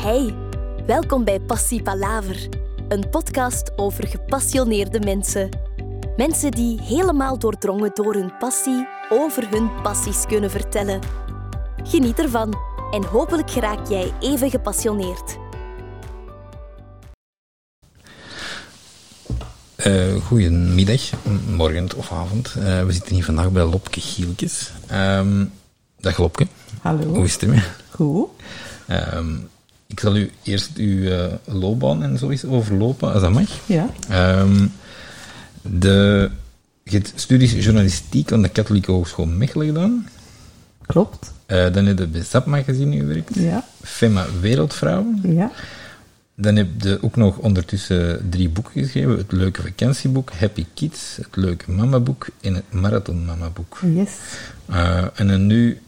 Hey, welkom bij Passie Palaver, een podcast over gepassioneerde mensen. Mensen die helemaal doordrongen door hun passie over hun passies kunnen vertellen. Geniet ervan en hopelijk geraak jij even gepassioneerd. Uh, goedemiddag, morgen of avond. Uh, we zitten hier vandaag bij Lopke Gielkes. Um, dag Lopke. Hallo. Hoe is het ermee? Goed. Um, ik zal u eerst uw uh, loopbaan en zo eens overlopen, als dat mag. Ja. Um, de, je hebt studies journalistiek aan de Katholieke Hogeschool Mechelen gedaan. Klopt. Uh, dan heb je bij SAP Magazine gewerkt. Ja. Femma Wereldvrouwen. Ja. Dan heb je ook nog ondertussen drie boeken geschreven. Het leuke vakantieboek, Happy Kids, het leuke mamaboek en het marathon mamaboek. Yes. Uh, en dan nu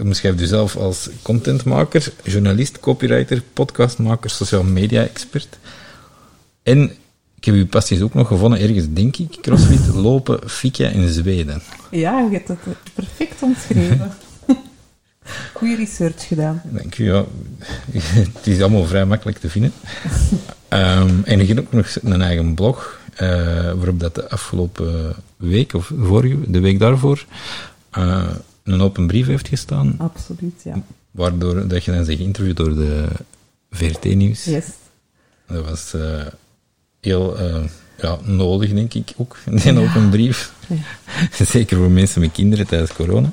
omschrijf u zelf als contentmaker, journalist, copywriter, podcastmaker, social media expert. En ik heb uw passies ook nog gevonden, ergens denk ik, crossfit, lopen, fika in Zweden. Ja, je hebt het perfect omschreven. Goede research gedaan. Dank u, ja. Het is allemaal vrij makkelijk te vinden. um, en ik heb ook nog een eigen blog, uh, waarop dat de afgelopen week, of vorige, de week daarvoor, uh, een open brief heeft gestaan. Absoluut, ja. Waardoor dat je dan zich geïnterviewd door de VRT-nieuws. Yes. Dat was uh, heel uh, ja, nodig, denk ik ook, een ja. open brief. Ja. Zeker voor mensen met kinderen tijdens corona.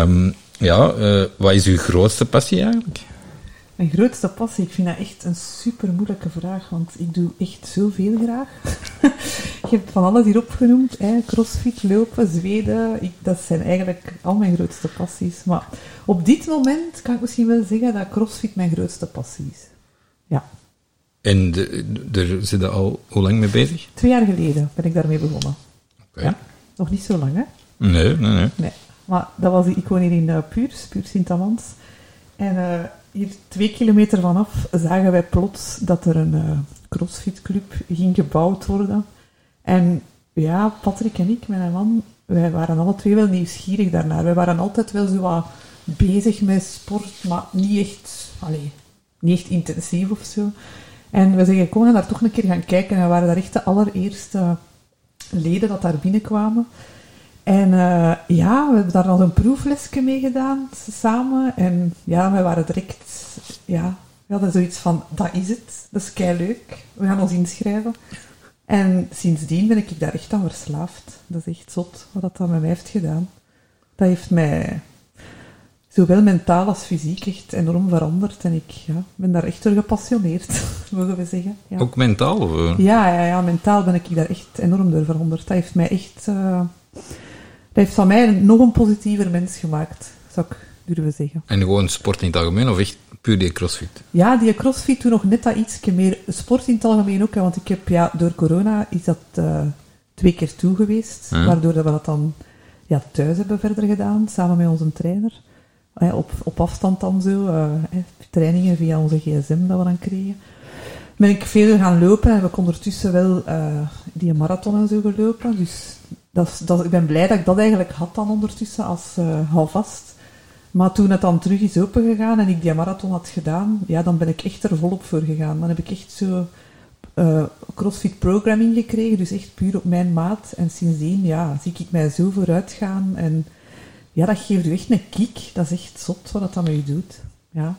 Um, ja, uh, wat is uw grootste passie eigenlijk? Mijn grootste passie, ik vind dat echt een super moeilijke vraag, want ik doe echt zoveel graag. je hebt van alles hier opgenoemd, hè? crossfit, lopen, Zweden, ik, dat zijn eigenlijk al mijn grootste passies. Maar op dit moment kan ik misschien wel zeggen dat crossfit mijn grootste passie is. Ja. En de, daar zit je al hoe lang mee bezig? Twee jaar geleden ben ik daarmee begonnen. Okay. Ja, nog niet zo lang, hè? Nee, nee, nee. nee. Maar dat was, ik woon hier in uh, Puurs, Puurs Sint-Amans. En uh, hier twee kilometer vanaf zagen wij plots dat er een uh, crossfitclub ging gebouwd worden. En ja, Patrick en ik, mijn man, wij waren alle twee wel nieuwsgierig daarnaar. Wij waren altijd wel zo wat bezig met sport, maar niet echt, niet echt intensief of zo. En we zeggen, kom, we gaan daar toch een keer gaan kijken. En we waren daar echt de allereerste leden dat daar binnenkwamen. En uh, ja, we hebben daar nog een proeflesje mee gedaan, samen. En ja, wij waren direct, ja, we hadden zoiets van, dat is het, dat is kei leuk. We gaan ons inschrijven. En sindsdien ben ik daar echt aan verslaafd. Dat is echt zot, wat dat, dat met mij heeft gedaan. Dat heeft mij zowel mentaal als fysiek echt enorm veranderd. En ik ja, ben daar echt door gepassioneerd, mogen we zeggen. Ja. Ook mentaal? Of? Ja, ja, ja, mentaal ben ik daar echt enorm door veranderd. Dat heeft mij echt... Uh, dat heeft van mij nog een positiever mens gemaakt, zou ik durven zeggen. En gewoon sport in het algemeen of echt puur die crossfit? Ja, die crossfit toen nog net dat ietsje meer. Sport in het algemeen ook, want ik heb ja, door corona is dat uh, twee keer toe geweest, Ja. waardoor dat we dat dan ja, thuis hebben verder gedaan, samen met onze trainer. Eh, op, op afstand dan zo, uh, eh, trainingen via onze gsm dat we dan kregen. Ben ik veel gaan lopen en heb ik ondertussen wel uh, die marathon en zo gelopen. Dus dat, dat, ik ben blij dat ik dat eigenlijk had dan ondertussen als uh, houvast. Maar toen het dan terug is opengegaan en ik die marathon had gedaan, ja, dan ben ik echt er volop voor gegaan. Dan heb ik echt zo uh, crossfit programming gekregen, dus echt puur op mijn maat. En sindsdien, ja, zie ik mij zo vooruit gaan. En ja, dat geeft u echt een kick. Dat is echt zot wat dat dan met doet. Ja.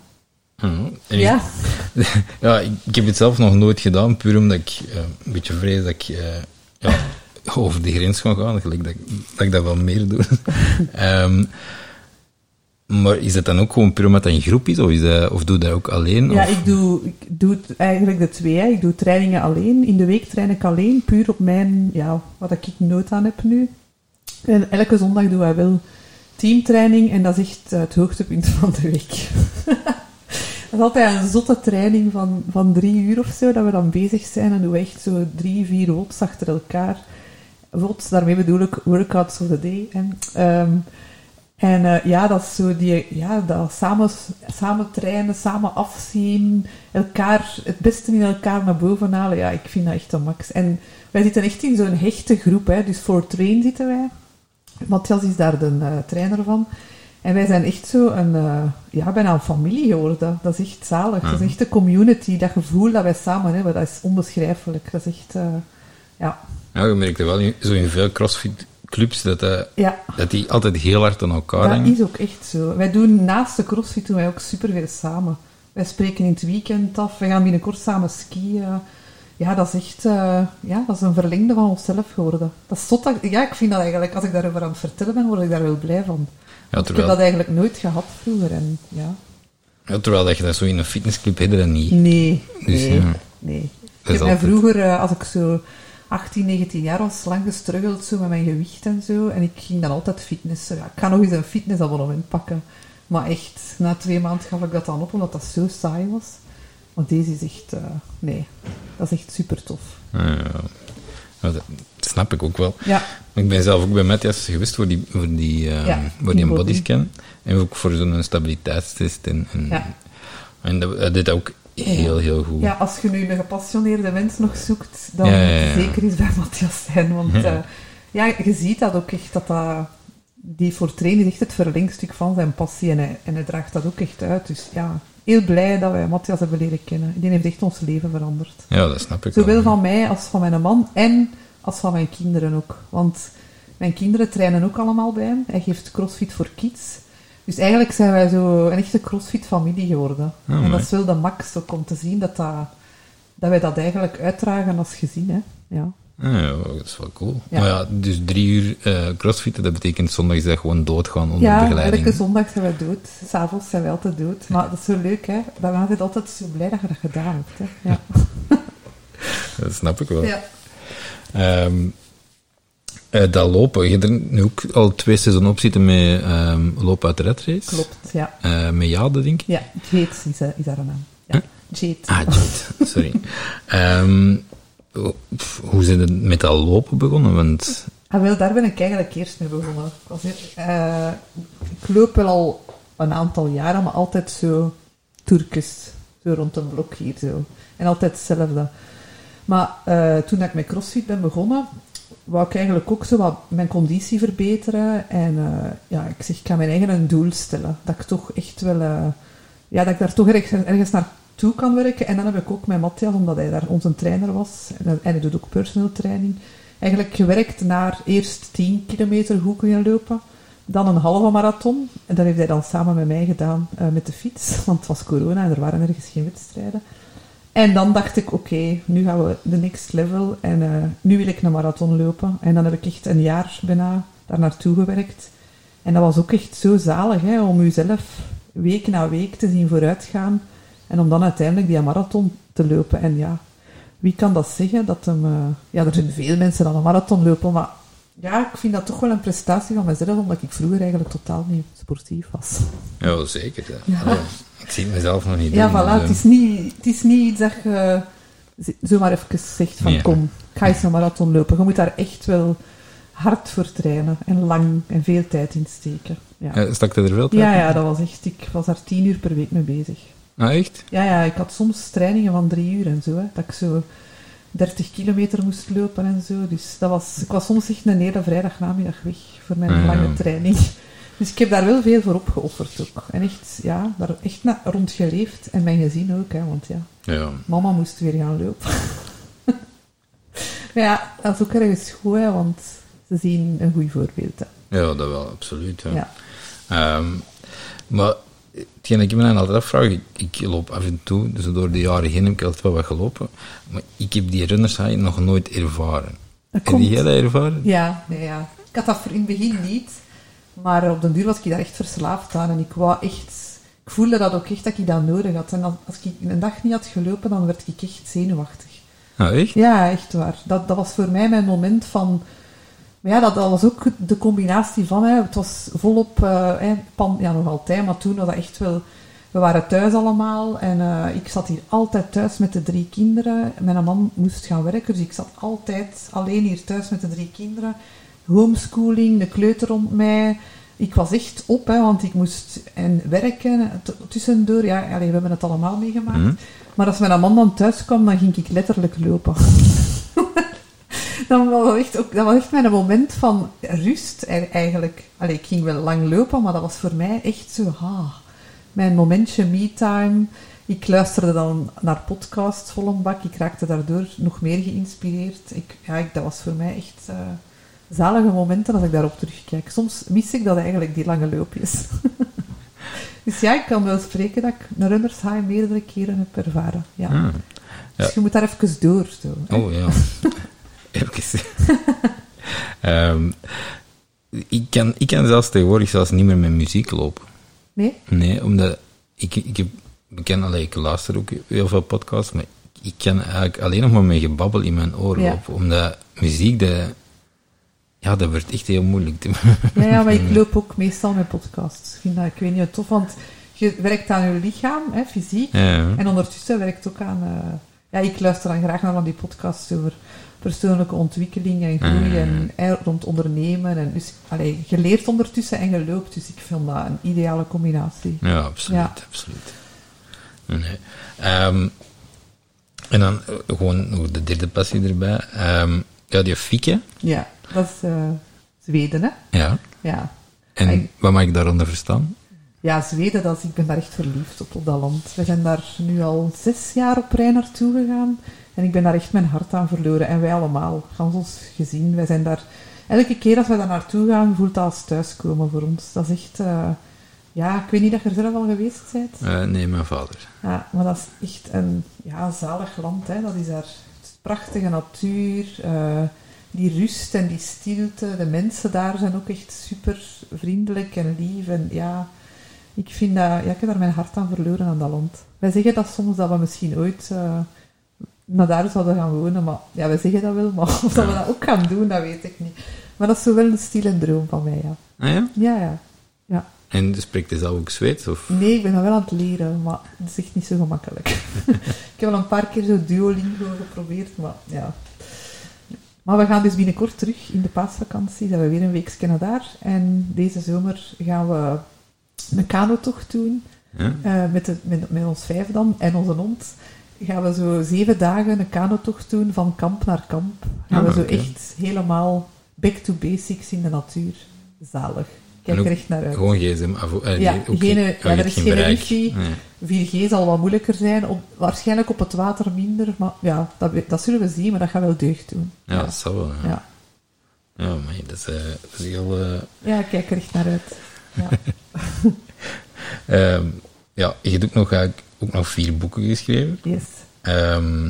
Mm, ja. Ik, ja, ik heb het zelf nog nooit gedaan, puur omdat ik uh, een beetje vrees dat ik uh, ja, over de grens kan gaan, gelijk dat, dat ik dat wel meer doe. um, maar is dat dan ook gewoon puur omdat dat een groep is, of, is dat, of doe je dat ook alleen? Ja, of? ik doe, ik doe het eigenlijk de twee. Hè. Ik doe trainingen alleen. In de week train ik alleen, puur op mijn, ja, wat ik nood aan heb nu. En elke zondag doen wij wel teamtraining en dat is echt het hoogtepunt van de week. dat is altijd een zotte training van, van drie uur of zo, dat we dan bezig zijn en doen we echt zo drie, vier wops achter elkaar. Daarmee bedoel ik workouts of the day. En, um, en uh, ja, dat is zo die, ja, dat samen, samen trainen, samen afzien, elkaar, het beste in elkaar naar boven halen. Ja, ik vind dat echt een max. En wij zitten echt in zo'n hechte groep, hè. Dus voor train zitten wij. Matthias is daar de uh, trainer van. En wij zijn echt zo een, eh, ja, bijna een familie geworden. Dat is echt zalig. Dat is echt een community. Dat gevoel dat wij samen hebben, dat is onbeschrijfelijk. Dat is echt, eh, ja. Ja, je merkt wel in- zo in veel crossfit clubs dat, dat, Ja, dat die altijd heel hard aan elkaar dat hangen. is ook echt zo. Wij doen naast de crossfit doen wij ook superveel samen. Wij spreken in het weekend af. We gaan binnenkort samen skiën. Ja, dat is echt eh, ja, dat is een verlengde van onszelf geworden. Dat is dat, ja, ik vind dat eigenlijk, als ik daarover aan het vertellen ben, word ik daar wel blij van. Ja, Ik heb dat eigenlijk nooit gehad vroeger. En, ja. ja, terwijl dat je dat zo in een fitnessclub heb je dat niet. Nee, Dus, nee, ja. nee. Ik heb mij altijd- vroeger, eh, als ik zo 18, 19 jaar was, lang gestruggeld zo met mijn gewicht en zo. En ik ging dan altijd fitnessen. Ja, ik ga nog eens een fitnessabonnement pakken. Maar echt, na twee maanden gaf ik dat dan op, omdat dat zo saai was. Want deze is echt, eh, nee, dat is echt super tof. Ja, dat snap ik ook wel. Ja, Ik ben zelf ook bij Matthias geweest voor die, voor die, eh, Ja, voor die die body. bodyscan. En ook voor zo'n stabiliteitstest. En, en, Ja. en dat, dat deed ook heel, heel goed. ja, als je nu een gepassioneerde mens nog zoekt, dan zeker eens bij Matthias zijn. Want Ja. eh, ja, je ziet dat ook echt, dat dat... Die voor trainen is echt het verlengstuk van zijn passie en hij, en hij draagt dat ook echt uit. Dus ja, heel blij dat wij Matthias hebben leren kennen. Die heeft echt ons leven veranderd. Ja, dat snap ik Zowel wel. van mij als van mijn man en als van mijn kinderen ook. Want mijn kinderen trainen ook allemaal bij hem. Hij geeft CrossFit voor kids. Dus eigenlijk zijn wij zo een echte CrossFit-familie geworden. Ah, en dat is wel de max ook om te zien dat, dat, dat wij dat eigenlijk uitdragen als gezin. Hè. Ja. Ah, ja, dat is wel cool. Ja. Maar ja, dus drie uur eh crossfitten, dat betekent zondag is dat gewoon doodgaan onder ja, begeleiding. elke zondag zijn wij dood. S'avonds zijn wij altijd dood. Maar dat is zo leuk, hè. Dan ben je altijd zo blij dat je dat gedaan hebt. Hè. Ja. Dat snap ik wel. ja. Ehm, eh, dat lopen, je hebt er nu ook al twee seizoenen op zitten met ehm, lopen uit de red race. Klopt, ja. Eh, met Jade, denk ik. Ja, Jade is, eh, is haar naam. Ja, Jade. Ah, Jade, sorry. Ehm, hoe zijn het met dat lopen begonnen? Want Ah, wel, daar ben ik eigenlijk eerst mee begonnen. Ik, was eh, ik loop wel al een aantal jaren, maar altijd zo Turkes. Zo rond een blok hier zo. En altijd hetzelfde. Maar toen ik met CrossFit ben begonnen, wou ik eigenlijk ook zo wat mijn conditie verbeteren. En eh, ja, ik zeg, ik ga mijn eigen een doel stellen. Dat ik toch echt wel... eh, ja, dat ik daar toch ergens, ergens naartoe kan werken. En dan heb ik ook met Matthias, omdat hij daar onze trainer was, en, en hij doet ook personal training, eigenlijk gewerkt naar eerst 10 kilometer goed kunnen lopen, dan een halve marathon. En dat heeft hij dan samen met mij gedaan eh, met de fiets, want het was corona en er waren ergens geen wedstrijden. En dan dacht ik, oké, nu gaan we de next level en eh, nu wil ik een marathon lopen. En dan heb ik echt een jaar bijna daar naartoe gewerkt. En dat was ook echt zo zalig, hè, om jezelf week na week te zien vooruitgaan. En om dan uiteindelijk die marathon te lopen. En ja, wie kan dat zeggen? Dat eh, ja, er zijn veel mensen die een marathon lopen, maar ja, ik vind dat toch wel een prestatie van mezelf, omdat ik vroeger eigenlijk totaal niet sportief was. ja, zeker. Ja. Ja. Ik zie mezelf nog niet Ja, doen. voilà, dus, het is, niet, het is niet iets dat je zomaar even zegt van Nee. kom, ga eens een marathon lopen. Je moet daar echt wel hard voor trainen en lang en veel tijd in steken. Ja, eh, stak er veel tijd ja, in? ja, dat was echt, ik was daar tien uur per week mee bezig. Ah, echt? Ja, ja, ik had soms trainingen van drie uur en zo, hè, dat ik zo 30 kilometer moest lopen en zo. Dus dat was, ik was soms echt een hele vrijdagnamiddag weg voor mijn Ah, ja. lange training. Dus ik heb daar wel veel voor opgeofferd ook. En echt, ja, daar echt rond geleefd. En mijn gezin ook, hè, want ja, Ja. mama moest weer gaan lopen. maar ja, dat is ook ergens goed, hè, want ze zien een goed voorbeeld. Hè. ja, dat wel, absoluut. Ja. Ja. Ehm, maar hetgeen dat ik me dan altijd afvraag, ik, ik loop af en toe, dus door de jaren heen heb ik altijd wel wat gelopen, maar ik heb die runners high nog nooit ervaren. Dat Heb jij dat ervaren? Ja, nee, ja. Ik had dat voor in het begin niet. Maar op den duur was ik daar echt verslaafd aan. En ik wou echt... Ik voelde dat ook echt dat ik dat nodig had. En als ik een dag niet had gelopen, dan werd ik echt zenuwachtig. Nou, echt? Ja, echt waar. Dat, dat was voor mij mijn moment van... Maar ja, dat, dat was ook de combinatie van... Hè, het was volop... eh, pan, ja, nog altijd, maar toen was dat echt wel... We waren thuis allemaal en eh, ik zat hier altijd thuis met de drie kinderen. Mijn man moest gaan werken, dus ik zat altijd alleen hier thuis met de drie kinderen. Homeschooling, de kleuter rond mij. Ik was echt op, hè, want ik moest en werken tussendoor. Ja, allee, we hebben het allemaal meegemaakt. Mhm. Maar als mijn man dan thuis kwam, dan ging ik letterlijk lopen. Dat, was echt ook, dat was echt mijn moment van rust e- eigenlijk. Allee, ik ging wel lang lopen, maar dat was voor mij echt zo... Ah, mijn momentje me-time. Ik luisterde dan naar podcasts vol een bak. Ik raakte daardoor nog meer geïnspireerd. Ik, ja, ik, dat was voor mij echt uh, zalige momenten als ik daarop terugkijk. Soms mis ik dat eigenlijk, die lange loopjes. dus ja, ik kan wel spreken dat ik een runners high meerdere keren heb ervaren. Ja. Ah, Dus je moet daar even door. Zo. Oh ja. Even. Ehm, ik, kan, ik kan zelfs tegenwoordig zelfs niet meer met muziek lopen. Nee? Nee, omdat ik, ik, ik, ken, allee, ik luister ook heel veel podcasts, maar ik kan eigenlijk alleen nog maar met gebabbel in mijn oren Ja. lopen. Omdat muziek, dat, ja, dat wordt echt heel moeilijk. te- Ja, ja, maar ik loop ook meestal met podcasts. Ik vind dat, ik weet niet, tof, want je werkt aan je lichaam, hè, fysiek. Ja, En ondertussen werkt ook aan... eh, ja, ik luister dan graag naar van die podcasts over persoonlijke ontwikkeling en groei Mm. en rond ondernemen. En dus, allee, je leert ondertussen en je loopt, dus ik vind dat een ideale combinatie. ja absoluut. Ja. absoluut. Nee. Ehm, en dan eh, gewoon nog de derde passie erbij. Ehm, ja, die Fieke. Ja, dat is eh, Zweden, hè? Ja. Ja. En Eng. wat mag ik daaronder verstaan? Ja, Zweden, dat is, ik ben daar echt verliefd op, op dat land. We zijn daar nu al zes jaar op rij naartoe gegaan. En ik ben daar echt mijn hart aan verloren. En wij allemaal, gans ons gezin. Wij zijn daar... Elke keer als we daar naartoe gaan, voelt dat als thuiskomen voor ons. Dat is echt... eh, ja, ik weet niet dat je er zelf al geweest bent. Eh, nee, mijn vader. Ja, maar dat is echt een ja, zalig land. Hè. Dat is daar prachtige natuur, eh, die rust en die stilte. De mensen daar zijn ook echt super vriendelijk en lief. En ja, ik vind dat... Ja, ik heb daar mijn hart aan verloren aan dat land. Wij zeggen dat soms dat we misschien ooit eh, naar daar zouden gaan wonen. Maar ja, wij zeggen dat wel. Maar of dat we dat ook gaan doen, dat weet ik niet. Maar dat is zo wel een stil en droom van mij, ja. Ah, ja? Ja, ja. ja. En spreekt hij zelf ook Zweeds? Of? Nee, ik ben dat wel aan het leren, maar het is echt niet zo gemakkelijk. ik heb al een paar keer zo Duolingo geprobeerd, maar ja. Maar we gaan dus binnenkort terug in de paasvakantie. Zijn we weer een weekje naar daar. En deze zomer gaan we een kanotocht doen. Ja? eh, met, de, met, met ons vijf dan en onze hond. Gaan we zo zeven dagen een kanotocht doen van kamp naar kamp. Gaan Ah, we zo echt helemaal back to basics in de natuur. Zalig. Kijk ook er echt naar uit. Gewoon gsm. Eh, Ja, nee, geen- ja, oh, er is geen wifi. Nee. 4G zal wat moeilijker zijn, op, waarschijnlijk op het water minder, maar ja, dat, dat zullen we zien, maar dat gaat wel deugd doen. Ja, dat zal wel. Ja, ja. ja maar dat is, eh, dat is heel... Ja, kijk er echt naar uit. Ja. ehm, ja, je hebt ook nog, eigenlijk ook nog vier boeken geschreven. Yes. Ehm,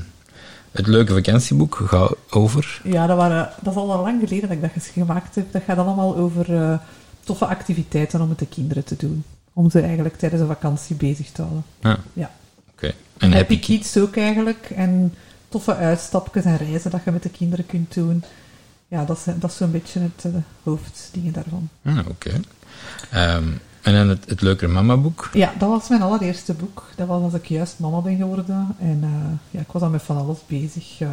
het leuke vakantieboek gaat over... Ja, dat, waren, dat is al lang geleden dat ik dat gemaakt heb. Dat gaat allemaal over eh, toffe activiteiten om met de kinderen te doen. Om ze eigenlijk tijdens de vakantie bezig te houden. Ah, Ja. Oké. En Happy Happy. Kids ook eigenlijk. En toffe uitstapjes en reizen dat je met de kinderen kunt doen. Ja, dat is, dat is zo'n beetje het uh, hoofddingen daarvan. Ah, Oké. Ehm, en dan het, het leukere mama-boek. Ja, dat was mijn allereerste boek. Dat was als ik juist mama ben geworden. En eh, ja, ik was dan met van alles bezig. eh,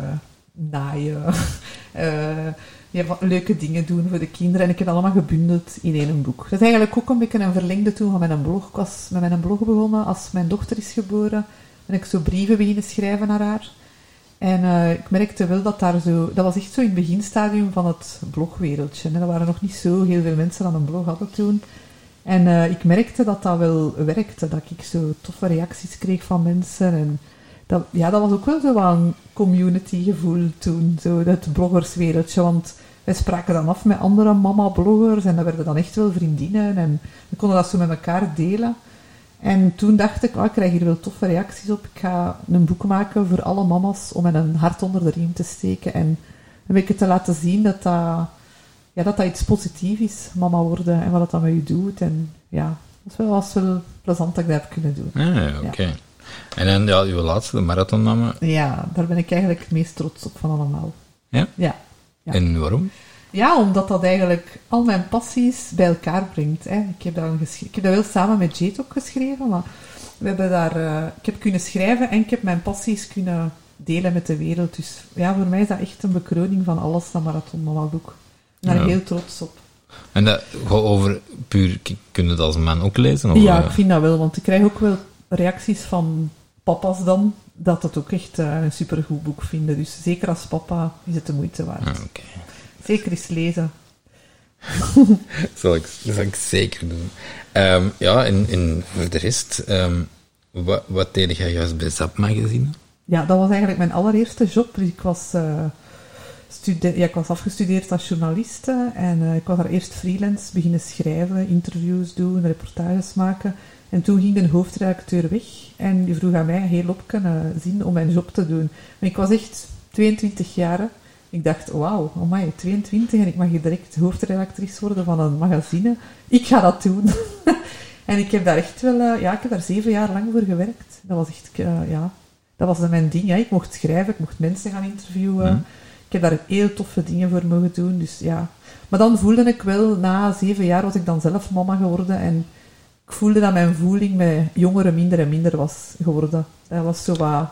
naaien. eh, ja, leuke dingen doen voor de kinderen. En ik heb dat allemaal gebundeld in één boek. Dat is eigenlijk ook een beetje een verlengde toen van mijn blog. Ik was met mijn blog begonnen als mijn dochter is geboren. Ben ik zo brieven beginnen schrijven naar haar. En eh, ik merkte wel dat daar zo... Dat was echt zo in het beginstadium van het blogwereldje. Er waren nog niet zo heel veel mensen aan een blog hadden toen. En eh, ik merkte dat dat wel werkte, dat ik zo toffe reacties kreeg van mensen. En dat, ja, dat was ook wel zo een community gevoel toen, zo het bloggerswereldje. Want wij spraken dan af met andere mama-bloggers en dat werden dan echt wel vriendinnen. En we konden dat zo met elkaar delen. En toen dacht ik, oh, ik krijg hier wel toffe reacties op. Ik ga een boek maken voor alle mama's om een hart onder de riem te steken. En een beetje te laten zien dat dat ja, dat dat iets positiefs is, mama worden, en wat dat dan met je doet. En ja, dat wel, was wel plezant dat ik dat heb kunnen doen. Ah, ja, oké. En dan ja, uw laatste, de. Ja, daar ben ik eigenlijk het meest trots op van allemaal. Ja? Ja. Ja. En waarom? Ja, omdat dat eigenlijk al mijn passies bij elkaar brengt. Hè. Ik, heb dat ik heb dat wel samen met Jade ook geschreven, maar we hebben daar, eh, ik heb kunnen schrijven en ik heb mijn passies kunnen delen met de wereld. Dus ja, voor mij is dat echt een bekroning van alles, dat Marathon Mama boek. Ik ben Ja. heel trots op. En dat gaat over puur, k- kun je het als man ook lezen? Of, Ja, eh, ik vind dat wel, want ik krijg ook wel reacties van papa's dan, dat het ook echt eh, een supergoed boek vinden. Dus zeker als papa is het de moeite waard. Ah, Oké. Zeker eens lezen. zal, ik, dat zal ik zeker doen. Ehm, ja, en, en voor de rest, ehm, wat, wat deed jij juist bij Zap Magazine? Ja, dat was eigenlijk mijn allereerste job. Dus ik was, eh, stude- ja, ik was afgestudeerd als journaliste en eh, ik was daar eerst freelance beginnen schrijven, interviews doen, reportages maken. En toen ging de hoofdredacteur weg en die vroeg aan mij heel op kunnen zien om mijn job te doen. En ik was echt 22 jaar. Ik dacht, wauw, amai, 22 en ik mag hier direct hoofdredactrice worden van een magazine. Ik ga dat doen. en ik heb daar echt wel, eh, ja, ik heb daar zeven jaar lang voor gewerkt. Dat was echt, eh, ja, dat was dan mijn ding. Hè. Ik mocht schrijven, ik mocht mensen gaan interviewen. Mhm. Ik heb daar heel toffe dingen voor mogen doen. Dus ja. Maar dan voelde ik wel, na zeven jaar was ik dan zelf mama geworden. En ik voelde dat mijn voeling met jongeren minder en minder was geworden. Dat was zo wat...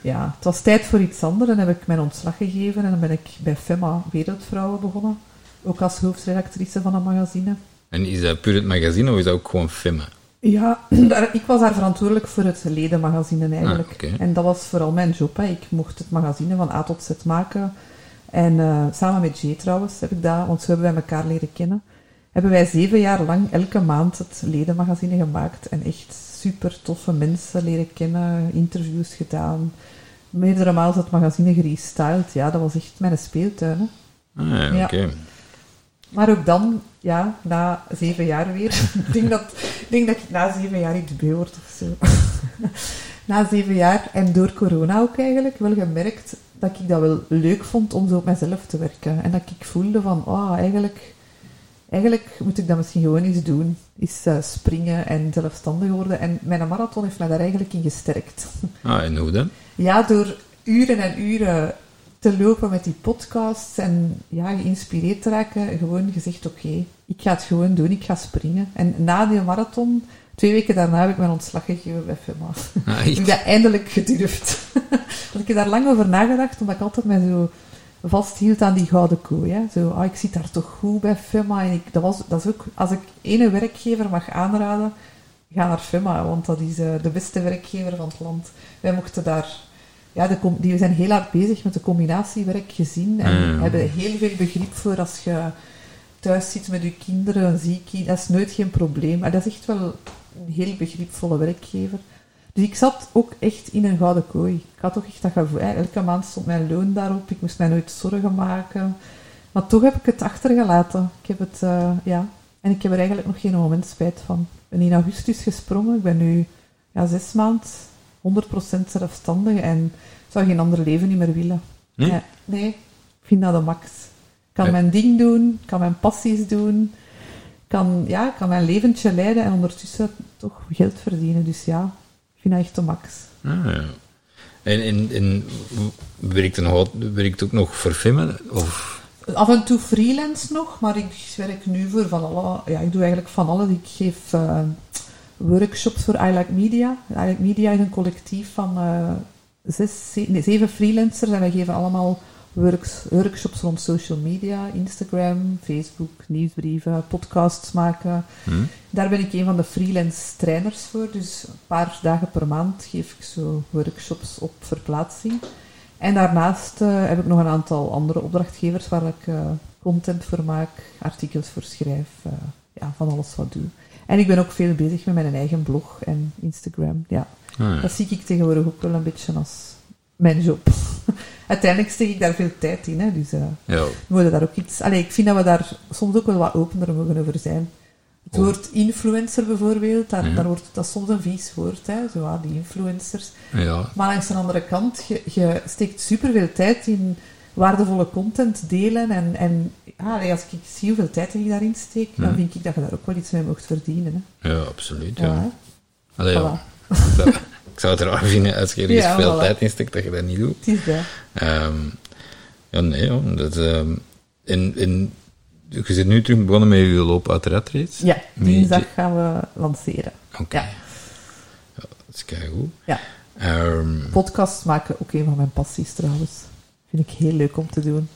Ja, het was tijd voor iets anders. En heb ik mijn ontslag gegeven. En dan ben ik bij Femma Wereldvrouwen begonnen. Ook als hoofdredactrice van een magazine. En is dat puur het magazine of is dat ook gewoon Femme? Ja, daar- ik was daar verantwoordelijk voor het ledenmagazine eigenlijk. Ah, oké. En dat was vooral mijn job. Hè. Ik mocht het magazine van A tot Z maken. En eh, samen met Jay trouwens heb ik dat, want zo hebben wij elkaar leren kennen. Hebben wij zeven jaar lang elke maand het ledenmagazine gemaakt. En echt super toffe mensen leren kennen, interviews gedaan. Meerdere maal het magazine gerestyled. Ja, dat was echt mijn speeltuin. Hè. Ah, ja, Ja. oké. Maar ook dan, ja, na zeven jaar weer. ik, denk dat, ik denk dat ik na zeven jaar iets word of zo. na zeven jaar en door corona ook eigenlijk wel gemerkt dat ik dat wel leuk vond om zo op mezelf te werken. En dat ik voelde van, oh, eigenlijk, eigenlijk moet ik dat misschien gewoon eens doen. Eens eh, springen en zelfstandig worden. En mijn marathon heeft mij daar eigenlijk in gesterkt. Ah, en hoe dan? Ja, door uren en uren te lopen met die podcasts en ja, geïnspireerd te raken, gewoon gezegd, oké, ik ga het gewoon doen, ik ga springen. En na die marathon, twee weken daarna, heb ik mijn ontslag gegeven bij FEMA. Ah, ik heb dat eindelijk gedurfd. Want ik heb daar lang over nagedacht, omdat ik altijd mij zo vasthield aan die gouden kooi. Hè. Zo, ah, ik zit daar toch goed bij FEMA. En ik, dat, was, dat is ook, als ik ene werkgever mag aanraden, ga naar FEMA, want dat is eh, de beste werkgever van het land. Wij mochten daar... Ja, de, die zijn heel hard bezig met de combinatie werk-gezin. En Mm. hebben heel veel begrip voor als je thuis zit met je kinderen, een ziek kind. Dat is nooit geen probleem. Maar dat is echt wel een heel begripvolle werkgever. Dus ik zat ook echt in een gouden kooi. Ik had ook echt dat gevoel. hè, Elke maand stond mijn loon daarop. Ik moest mij nooit zorgen maken. Maar toch heb ik het achtergelaten. Ik heb het, eh, ja. En ik heb er eigenlijk nog geen moment spijt van. Ik ben in augustus gesprongen. Ik ben nu ja, zes maanden 100% zelfstandig en zou geen ander leven niet meer willen. Nee? Ja, nee, ik vind dat de max. Ik kan mijn ding doen, ik kan mijn passies doen, ik kan, ja, kan mijn leventje leiden en ondertussen toch geld verdienen. Dus ja, vind dat echt de max. Ah, ja. En, en, en werkt, een, hout- werkt ook nog voor Femme? Of... Af en toe freelance nog, maar ik werk nu voor van alle... Ja, ik doe eigenlijk van alles. Ik geef eh, workshops voor I Like Media. I Like Media is een collectief van eh, zes, ze- nee, zeven freelancers en wij geven allemaal works, workshops rond social media, Instagram, Facebook, nieuwsbrieven, podcasts maken. Hm? Daar ben ik een van de freelance trainers voor. Dus een paar dagen per maand geef ik zo workshops op verplaatsing. En daarnaast eh, heb ik nog een aantal andere opdrachtgevers waar ik eh, content voor maak, artikels voor schrijf, eh, ja, van alles wat doe. En ik ben ook veel bezig met mijn eigen blog en Instagram. Ja, Ah, ja. dat zie ik tegenwoordig ook wel een beetje als mijn job. Uiteindelijk steek ik daar veel tijd in, hè, dus eh, ja. we moeten daar ook iets... Allee, ik vind dat we daar soms ook wel wat opener mogen over zijn. Het woord influencer bijvoorbeeld, daar, Ja. daar wordt, dat is soms een vies woord, hè, zo, ah, die influencers. ja. Maar langs de andere kant, je, je steekt superveel tijd in waardevolle content delen. En, en ja, als ik zie hoeveel tijd ik daarin steek, dan Mhm. vind ik dat je daar ook wel iets mee mocht verdienen. Hè. ja, absoluut. Ja. Allee, ja. Voilà. Ik zou het raar vinden als je ergens Ja, veel voilà. tijd in steekt dat je dat niet doet. Het is dat. Ehm, ja, nee, ja, dat, ehm, en, en je zit nu terug begonnen met je loop uit de ratrace? Ja, dinsdag gaan we lanceren. Oké. Ja. Ja, dat is keigoed. Ja. Ehm, Podcasts maken ook een van mijn passies trouwens. Vind ik heel leuk om te doen.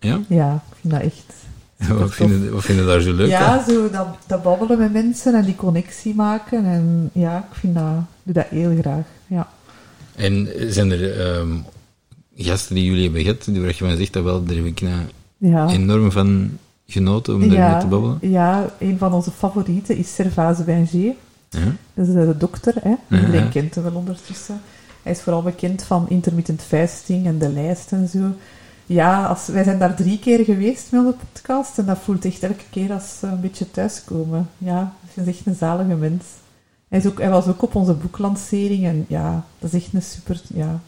ja? Ja, ik vind dat echt Wat vinden, wat vinden daar zo leuk? Ja, zo dat, dat babbelen met mensen en die connectie maken. En ja, ik vind dat, doe dat heel graag. Ja. En zijn er ehm, gasten die jullie hebben gehad, die waar je van zegt dat wel, daar heb ik nou Ja. enorm van genoten om daarmee ja, te babbelen? ja, een van onze favorieten is Servaze Benger. Ja? Dat is eh, de dokter, hè. Iedereen kent hem wel ondertussen. Hij is vooral bekend van intermittent fasting en de lijst en zo. Ja, wij zijn daar drie keer geweest met onze podcast en dat voelt echt elke keer als een beetje thuiskomen. Ja, hij is echt een zalige mens. Hij, is ook, hij was ook op onze boeklancering en ja, dat is echt een super... Ja.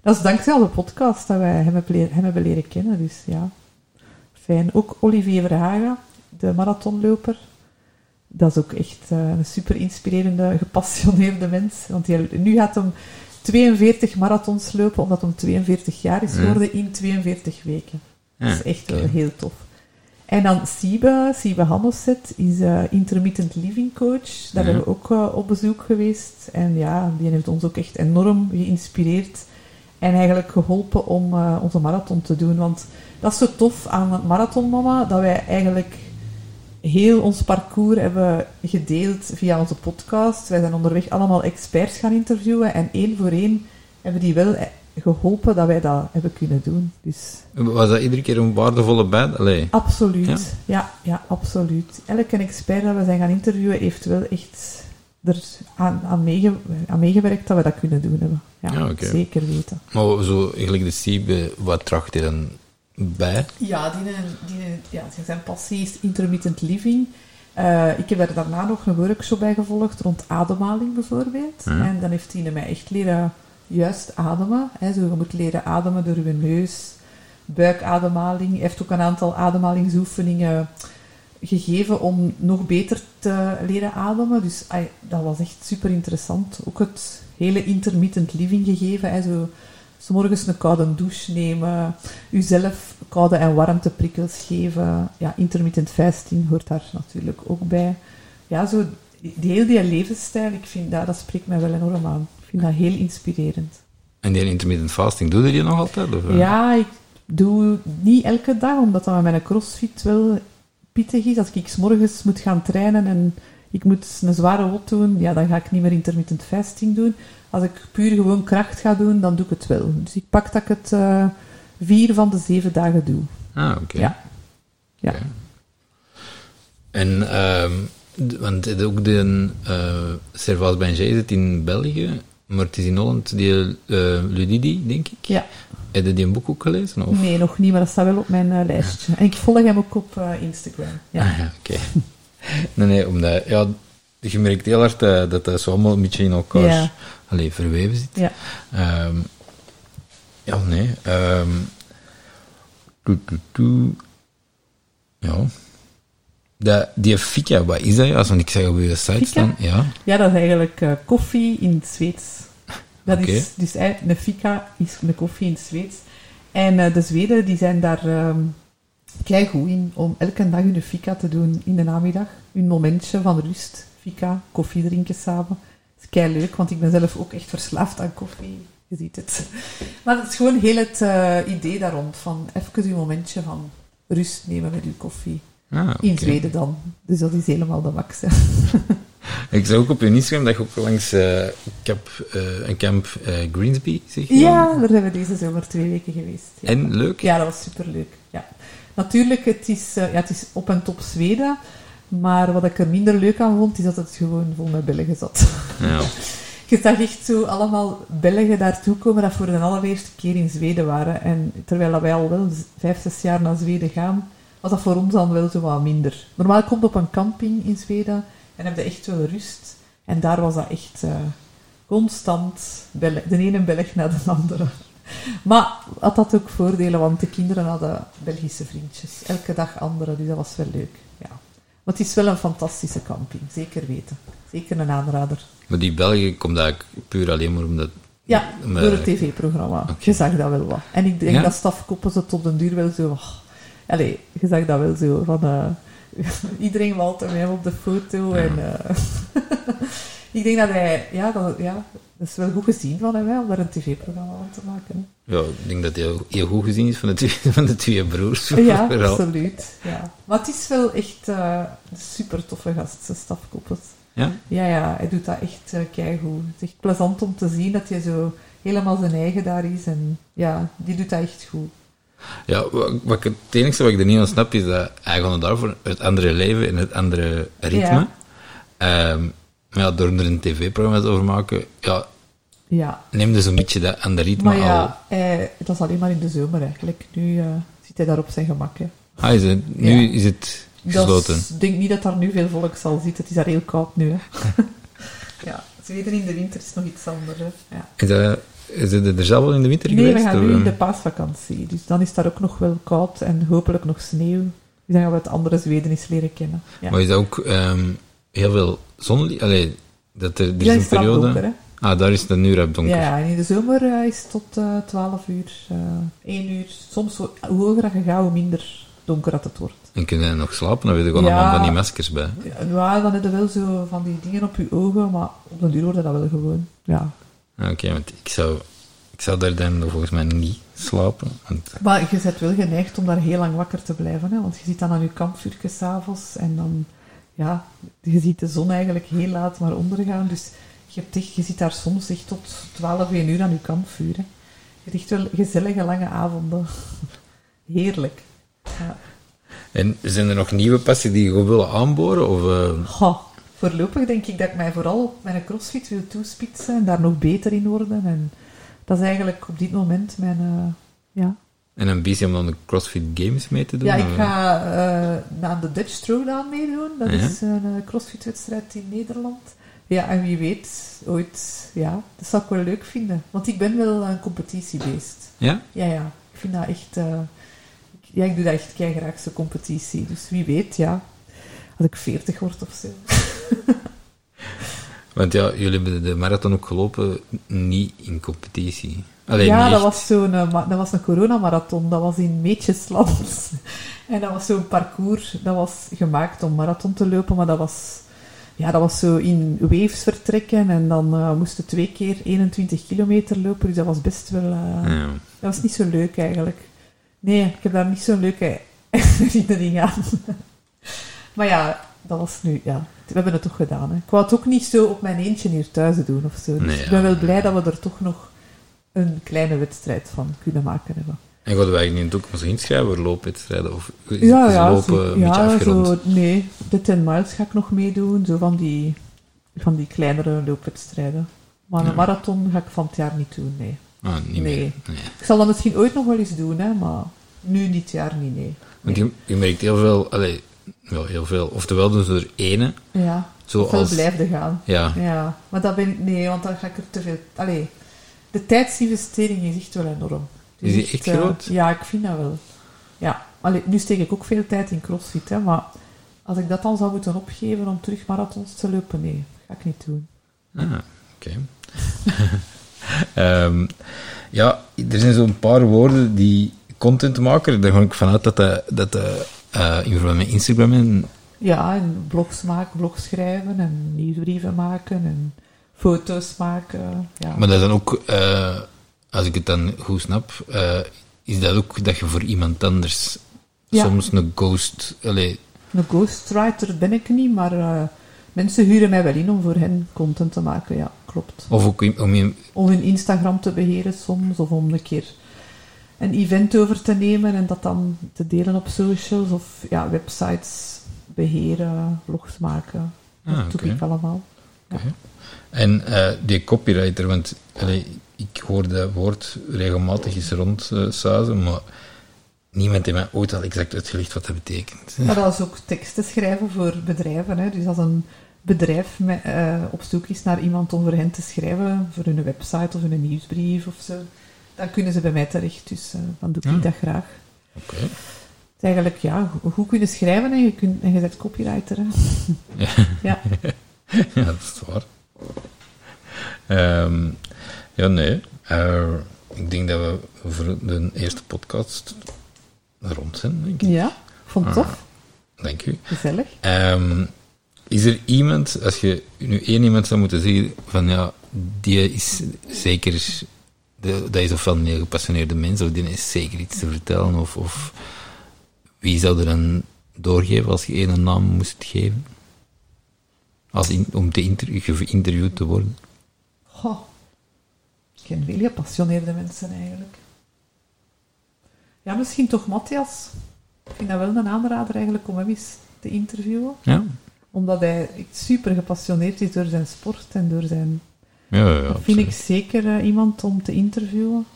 Dat is dankzij onze podcast dat wij hem hebben, leren, hem hebben leren kennen, dus ja. Fijn. Ook Olivier Verhagen, de marathonloper. Dat is ook echt eh, een super inspirerende, gepassioneerde mens. Want hij, nu gaat hem 42 marathons lopen, omdat hij 42 jaar is geworden in 42 weken. Dat is echt wel heel tof. En dan Siebe, Siebe Hanneset, is eh, intermittent living coach. Daar hebben we ook eh, op bezoek geweest. En ja, die heeft ons ook echt enorm geïnspireerd. En eigenlijk geholpen om eh, onze marathon te doen. Want dat is zo tof aan Marathon Mama, dat wij eigenlijk heel ons parcours hebben gedeeld via onze podcast. Wij zijn onderweg allemaal experts gaan interviewen. En één voor één hebben die wel eh, geholpen dat wij dat hebben kunnen doen. Dus Was dat iedere keer een waardevolle bij? Allee. Absoluut. Ja? Ja? Ja, absoluut. Elke expert dat we zijn gaan interviewen heeft wel echt er aan, aan, meege, aan meegewerkt dat we dat kunnen doen hebben. Ja, zeker weten. Maar zo, eigenlijk de Siebe, wat tracht je dan bij? Ja, die, die, ja, zijn passie is intermittent living. Eh, ik heb daar daarna nog een workshop bij gevolgd rond ademhaling bijvoorbeeld. Ja. En dan heeft hij mij echt leren juist ademen. Hè. Zo, je moet leren ademen door je neus, buikademhaling. Hij heeft ook een aantal ademhalingsoefeningen gegeven om nog beter te leren ademen. Dus dat was echt super interessant. Ook het hele intermittent living gegeven. Hè. Zo, s morgens een koude douche nemen, uzelf koude en warmteprikkels geven. Ja, intermittent fasting hoort daar natuurlijk ook bij. Ja, zo die hele die levensstijl, ik vind dat, dat spreekt mij wel enorm aan. Ik vind dat heel inspirerend. En die intermittent fasting, doe je die nog altijd? Of, eh? Ja, ik doe niet elke dag, omdat dat met mijn crossfit wel pittig is. Als ik 's morgens moet gaan trainen en ik moet een zware wot doen, ja, dan ga ik niet meer intermittent fasting doen. Als ik puur gewoon kracht ga doen, dan doe ik het wel. Dus ik pak dat ik het eh, vier van de zeven dagen doe. Ah, oké. Ja. Ja. En, ehm, want ook de uh, Servaas Benjay zit in België, maar het is in Holland die uh, Ludidi, denk ik. Ja. Heb je die een boek ook gelezen? Of? Nee, nog niet, maar dat staat wel op mijn eh, lijstje. En ik volg hem ook op eh, Instagram. Ja. Ah, ja, oké. Nee, nee, omdat, ja, je merkt heel hard eh, dat dat zo allemaal een beetje in elkaar Ja. allee, verweven zit. Ja. Ehm, ja, nee. toe, toe, toe. Ja. Dat, die fika, wat is dat? Ja, want ik zeg op je site staan. Ja. Ja, dat is eigenlijk eh, koffie in het Zweeds. Dat Oké. is dus eigenlijk een fika is een koffie in het Zweeds. En eh, de Zweden die zijn daar ehm kei goed in om elke dag hun fika te doen in de namiddag. Hun momentje van rust, fika, koffie drinken samen. Dat is kei leuk, want ik ben zelf ook echt verslaafd aan koffie. Je ziet het. Maar het is gewoon heel het eh, idee daar rond van even uw momentje van rust nemen met uw koffie. Ah, In. Zweden dan. Dus dat is helemaal de max. hè. Ik zag ook op je Instagram dat je ook langs eh, kamp, eh, een kamp eh, Greensby zeg je? Ja, daar zijn we deze zomer twee weken geweest. Ja, En leuk? ja dat was superleuk. Natuurlijk, het is, eh, ja, het is op en top Zweden. Maar wat ik er minder leuk aan vond, is dat het gewoon vol met Belgen zat. Ja. Je zag echt zo allemaal Belgen daartoe komen dat voor de allereerste keer in Zweden waren. En terwijl wij al wel vijf, zes jaar naar Zweden gaan, was dat voor ons dan wel zo wat minder. Normaal komt je op een camping in Zweden en heb je echt wel rust. En daar was dat echt eh, constant de ene Belg naar de andere. Maar had dat ook voordelen, want de kinderen hadden Belgische vriendjes. Elke dag andere, dus dat was wel leuk. Ja. Maar het is wel een fantastische camping, zeker weten. Zeker een aanrader. Maar die Belgen komt eigenlijk puur alleen maar omdat... Ja, door het tv-programma. Je zag dat wel wat. En ik denk Ja? dat stafkoppen ze tot den duur wel zo... oh, je zag dat wel zo van... eh, iedereen walt hem op de foto. Ja. En, eh, ik denk dat hij... Ja dat, ja, dat is wel goed gezien van hem, hè, om daar een tv-programma van te maken. Ja, ik denk dat hij heel, goed gezien is van de twee, van de twee broers. Ja, vooral. absoluut. Ja. Maar het is wel echt eh, een super toffe gast, zijn stafkoppels. Ja? Ja, ja, hij doet dat echt uh, keigoed. Het is echt plezant om te zien dat hij zo helemaal zijn eigen daar is. En ja, die doet dat echt goed. Ja, wat, het enige wat ik er niet aan snap is dat hij gewoon daarvoor het andere leven en het andere ritme. Ehm, ja, door er een tv-programma over te maken, ja, Ja, neem dus een beetje dat andere ritme maar al. ja, hij, dat is alleen maar in de zomer eigenlijk. Nu eh, zit hij daar op zijn gemak. Hè. Ah, is het, nu Ja. is het gesloten. Ik denk niet dat daar nu veel volk zal zitten. Het is daar heel koud nu. Hè. ja, Zweden in de winter is nog iets anders. Hè. Ja. Is, dat, is het er zelf wel in de winter Nee, we geweest? gaan nu in ehm? de paasvakantie. Dus dan is daar ook nog wel koud en hopelijk nog sneeuw. Dus dan gaan we het andere Zweden eens leren kennen. Ja. Maar is dat ook ehm, heel veel zon? Allee, dat er, er is Ja, een periode... donker? Ah, daar is het nu rap donker. Ja, en in de zomer eh, is het tot eh 12 uur, eh 1 uur. Soms hoe hoger dat je gaat, hoe minder donker dat het wordt. En kun je nog slapen? Dan weet je gewoon Ja. allemaal van die maskers bij. Ja, dan heb je wel zo van die dingen op je ogen, maar op den duur wordt dat wel gewoon. Ja. Ah, Oké, want ik zou, ik zou daar dan volgens mij niet slapen. Want, Maar je bent wel geneigd om daar heel lang wakker te blijven, hè? want je zit dan aan je kampvuurtje s'avonds en dan, ja, je ziet de zon eigenlijk heel laat maar ondergaan. Dus je, hebt echt, je zit daar soms echt tot 12, 1 uur aan je kampvuur. Hè? Je hebt echt wel gezellige lange avonden. Heerlijk. Ja. en zijn er nog nieuwe passies die je gewoon willen aanboren? Of, eh, Goh, voorlopig denk ik dat ik mij vooral op mijn crossfit wil toespitsen en daar nog beter in worden. En dat is eigenlijk op dit moment mijn, eh, ja, een ambitie om dan de CrossFit Games mee te doen? Ja, ik ga aan de Dutch Throwdown meedoen. Dat Ja. is een eh, crossfit-wedstrijd in Nederland. Ja, en wie weet, ooit, ja, dat zou ik wel leuk vinden. Want ik ben wel een competitiebeest. Ja? Ja, ja, ik vind dat echt... eh, ja, ik doe dat echt graag, zo'n competitie. Dus wie weet, ja, als ik 40 word of zo. Want ja, jullie hebben de marathon ook gelopen, niet in competitie. Alleen ja, dat was, zo'n, eh, dat was een coronamarathon. Dat was in Meetjesland. en dat was zo'n parcours, dat was gemaakt om marathon te lopen, maar dat was, ja, dat was zo in waves vertrekken. En dan eh, moesten twee keer 21 kilometer lopen, dus dat was best wel... eh, Ja. Dat was niet zo leuk eigenlijk. Nee, ik heb daar niet zo'n leuke herinnering aan. maar ja, dat was nu, ja. We hebben het toch gedaan. Hè. Ik wou het ook niet zo op mijn eentje hier thuis doen of zo. Dus Nee, ik ben wel blij dat we er toch nog een kleine wedstrijd van kunnen maken hebben. En gaan wij niet in de toekomst inschrijven voor loopwedstrijden? Of is, Ja, ja, lopen zo, een beetje ja afgerond? zo, nee, de 10 miles ga ik nog meedoen, zo van die, van die kleinere loopwedstrijden. Maar Ja. een marathon ga ik van het jaar niet doen, nee. Ah, niet Nee. meer. Nee. Ik zal dat misschien ooit nog wel eens doen, hè, maar nu dit jaar niet, nee. Want je, je merkt heel veel, allee, ja, heel veel. Oftewel doen ze er ene, Ja, zoals... wel blijven gaan. Ja, Ja, maar dat ben ik, nee, want dan ga ik er te veel, allee, de tijdsinvestering is echt wel enorm. Is die echt eh, groot? ja, ik vind dat wel. Ja, allee, nu steek ik ook veel tijd in crossfit, hè, maar als ik dat dan zou moeten opgeven om terug marathons te lopen, nee, ga ik niet doen. Ah, oké. Ehm, ja, er zijn zo'n paar woorden die content maken. Daar ga ik vanuit dat dat, dat, dat eh, in verband met Instagram en... Ja, en blogs maken, blogs schrijven en nieuwsbrieven maken en foto's maken. Ja. Maar dat is dan ook, eh, als ik het dan goed snap, eh, is dat ook dat je voor iemand anders Ja. soms een ghost... Allee, Een ghostwriter ben ik niet, maar eh, mensen huren mij wel in om voor hen content te maken. Ja, klopt. of ook in- om. Om hun Instagram te beheren soms, of om een keer een event over te nemen en dat dan te delen op socials, of ja, websites beheren, blogs maken. Dat Ah, doe oké. ik allemaal. En eh, die copywriter, want allee, ik hoor dat woord regelmatig eens rondsuizen, maar niemand heeft mij ooit al exact uitgelegd wat dat betekent. Maar dat is ook teksten schrijven voor bedrijven. Hè. Dus als een bedrijf met, eh, op zoek is naar iemand om voor hen te schrijven, voor hun website of hun nieuwsbrief of zo, dan kunnen ze bij mij terecht. Dus eh, dan doe ik Ja. dat graag. Oké. Het is eigenlijk, ja, go- goed kunnen schrijven en je, kunt, en je bent copywriter. Hè. ja. Ja, dat is waar. Ehm, ja, nee. Eh, ik denk dat we voor de eerste podcast rond zijn, denk ik. ja, vond het Ah. tof. Dank u. Gezellig. Ehm, is er iemand, als je nu één iemand zou moeten zeggen van ja, die is zeker de, dat is ofwel een heel gepassioneerde mens, of die is zeker iets te vertellen, of, of wie zou er dan doorgeven als je één naam moest geven? Als in, om te geïnterviewd te worden? Goh. Ik ken veel gepassioneerde mensen eigenlijk. Ja, misschien toch Matthias. Ik vind dat wel een aanrader eigenlijk om hem eens te interviewen. Ja. Omdat hij super gepassioneerd is door zijn sport en door zijn... Ja, ja, dat vind ik zeker uh, iemand om te interviewen.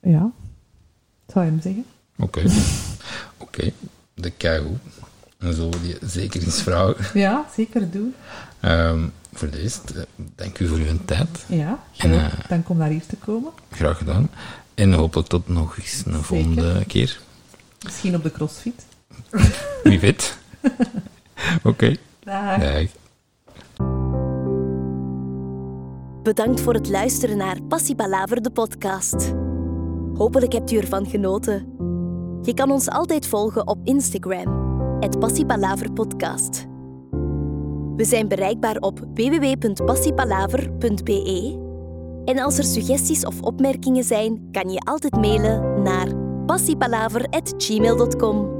Ja, zou hem zeggen. Oké. Oké, okay. de keigoed. En zo die zeker eens vragen. Ja, zeker doen. Um, voor deze, dank u voor uw tijd. Ja, en, uh, dank om naar hier te komen. Graag gedaan. En hopelijk tot nog eens een zeker. volgende keer. Misschien op de crossfit. Wie weet. Oké. Okay. Dag. Dag. Bedankt voor het luisteren naar Passie Palaver, de podcast. Hopelijk hebt u ervan genoten. Je kan ons altijd volgen op Instagram, het Passiepalaver-podcast. We zijn bereikbaar op www.passiepalaver.be. En als er suggesties of opmerkingen zijn, kan je altijd mailen naar passiepalaver.gmail.com.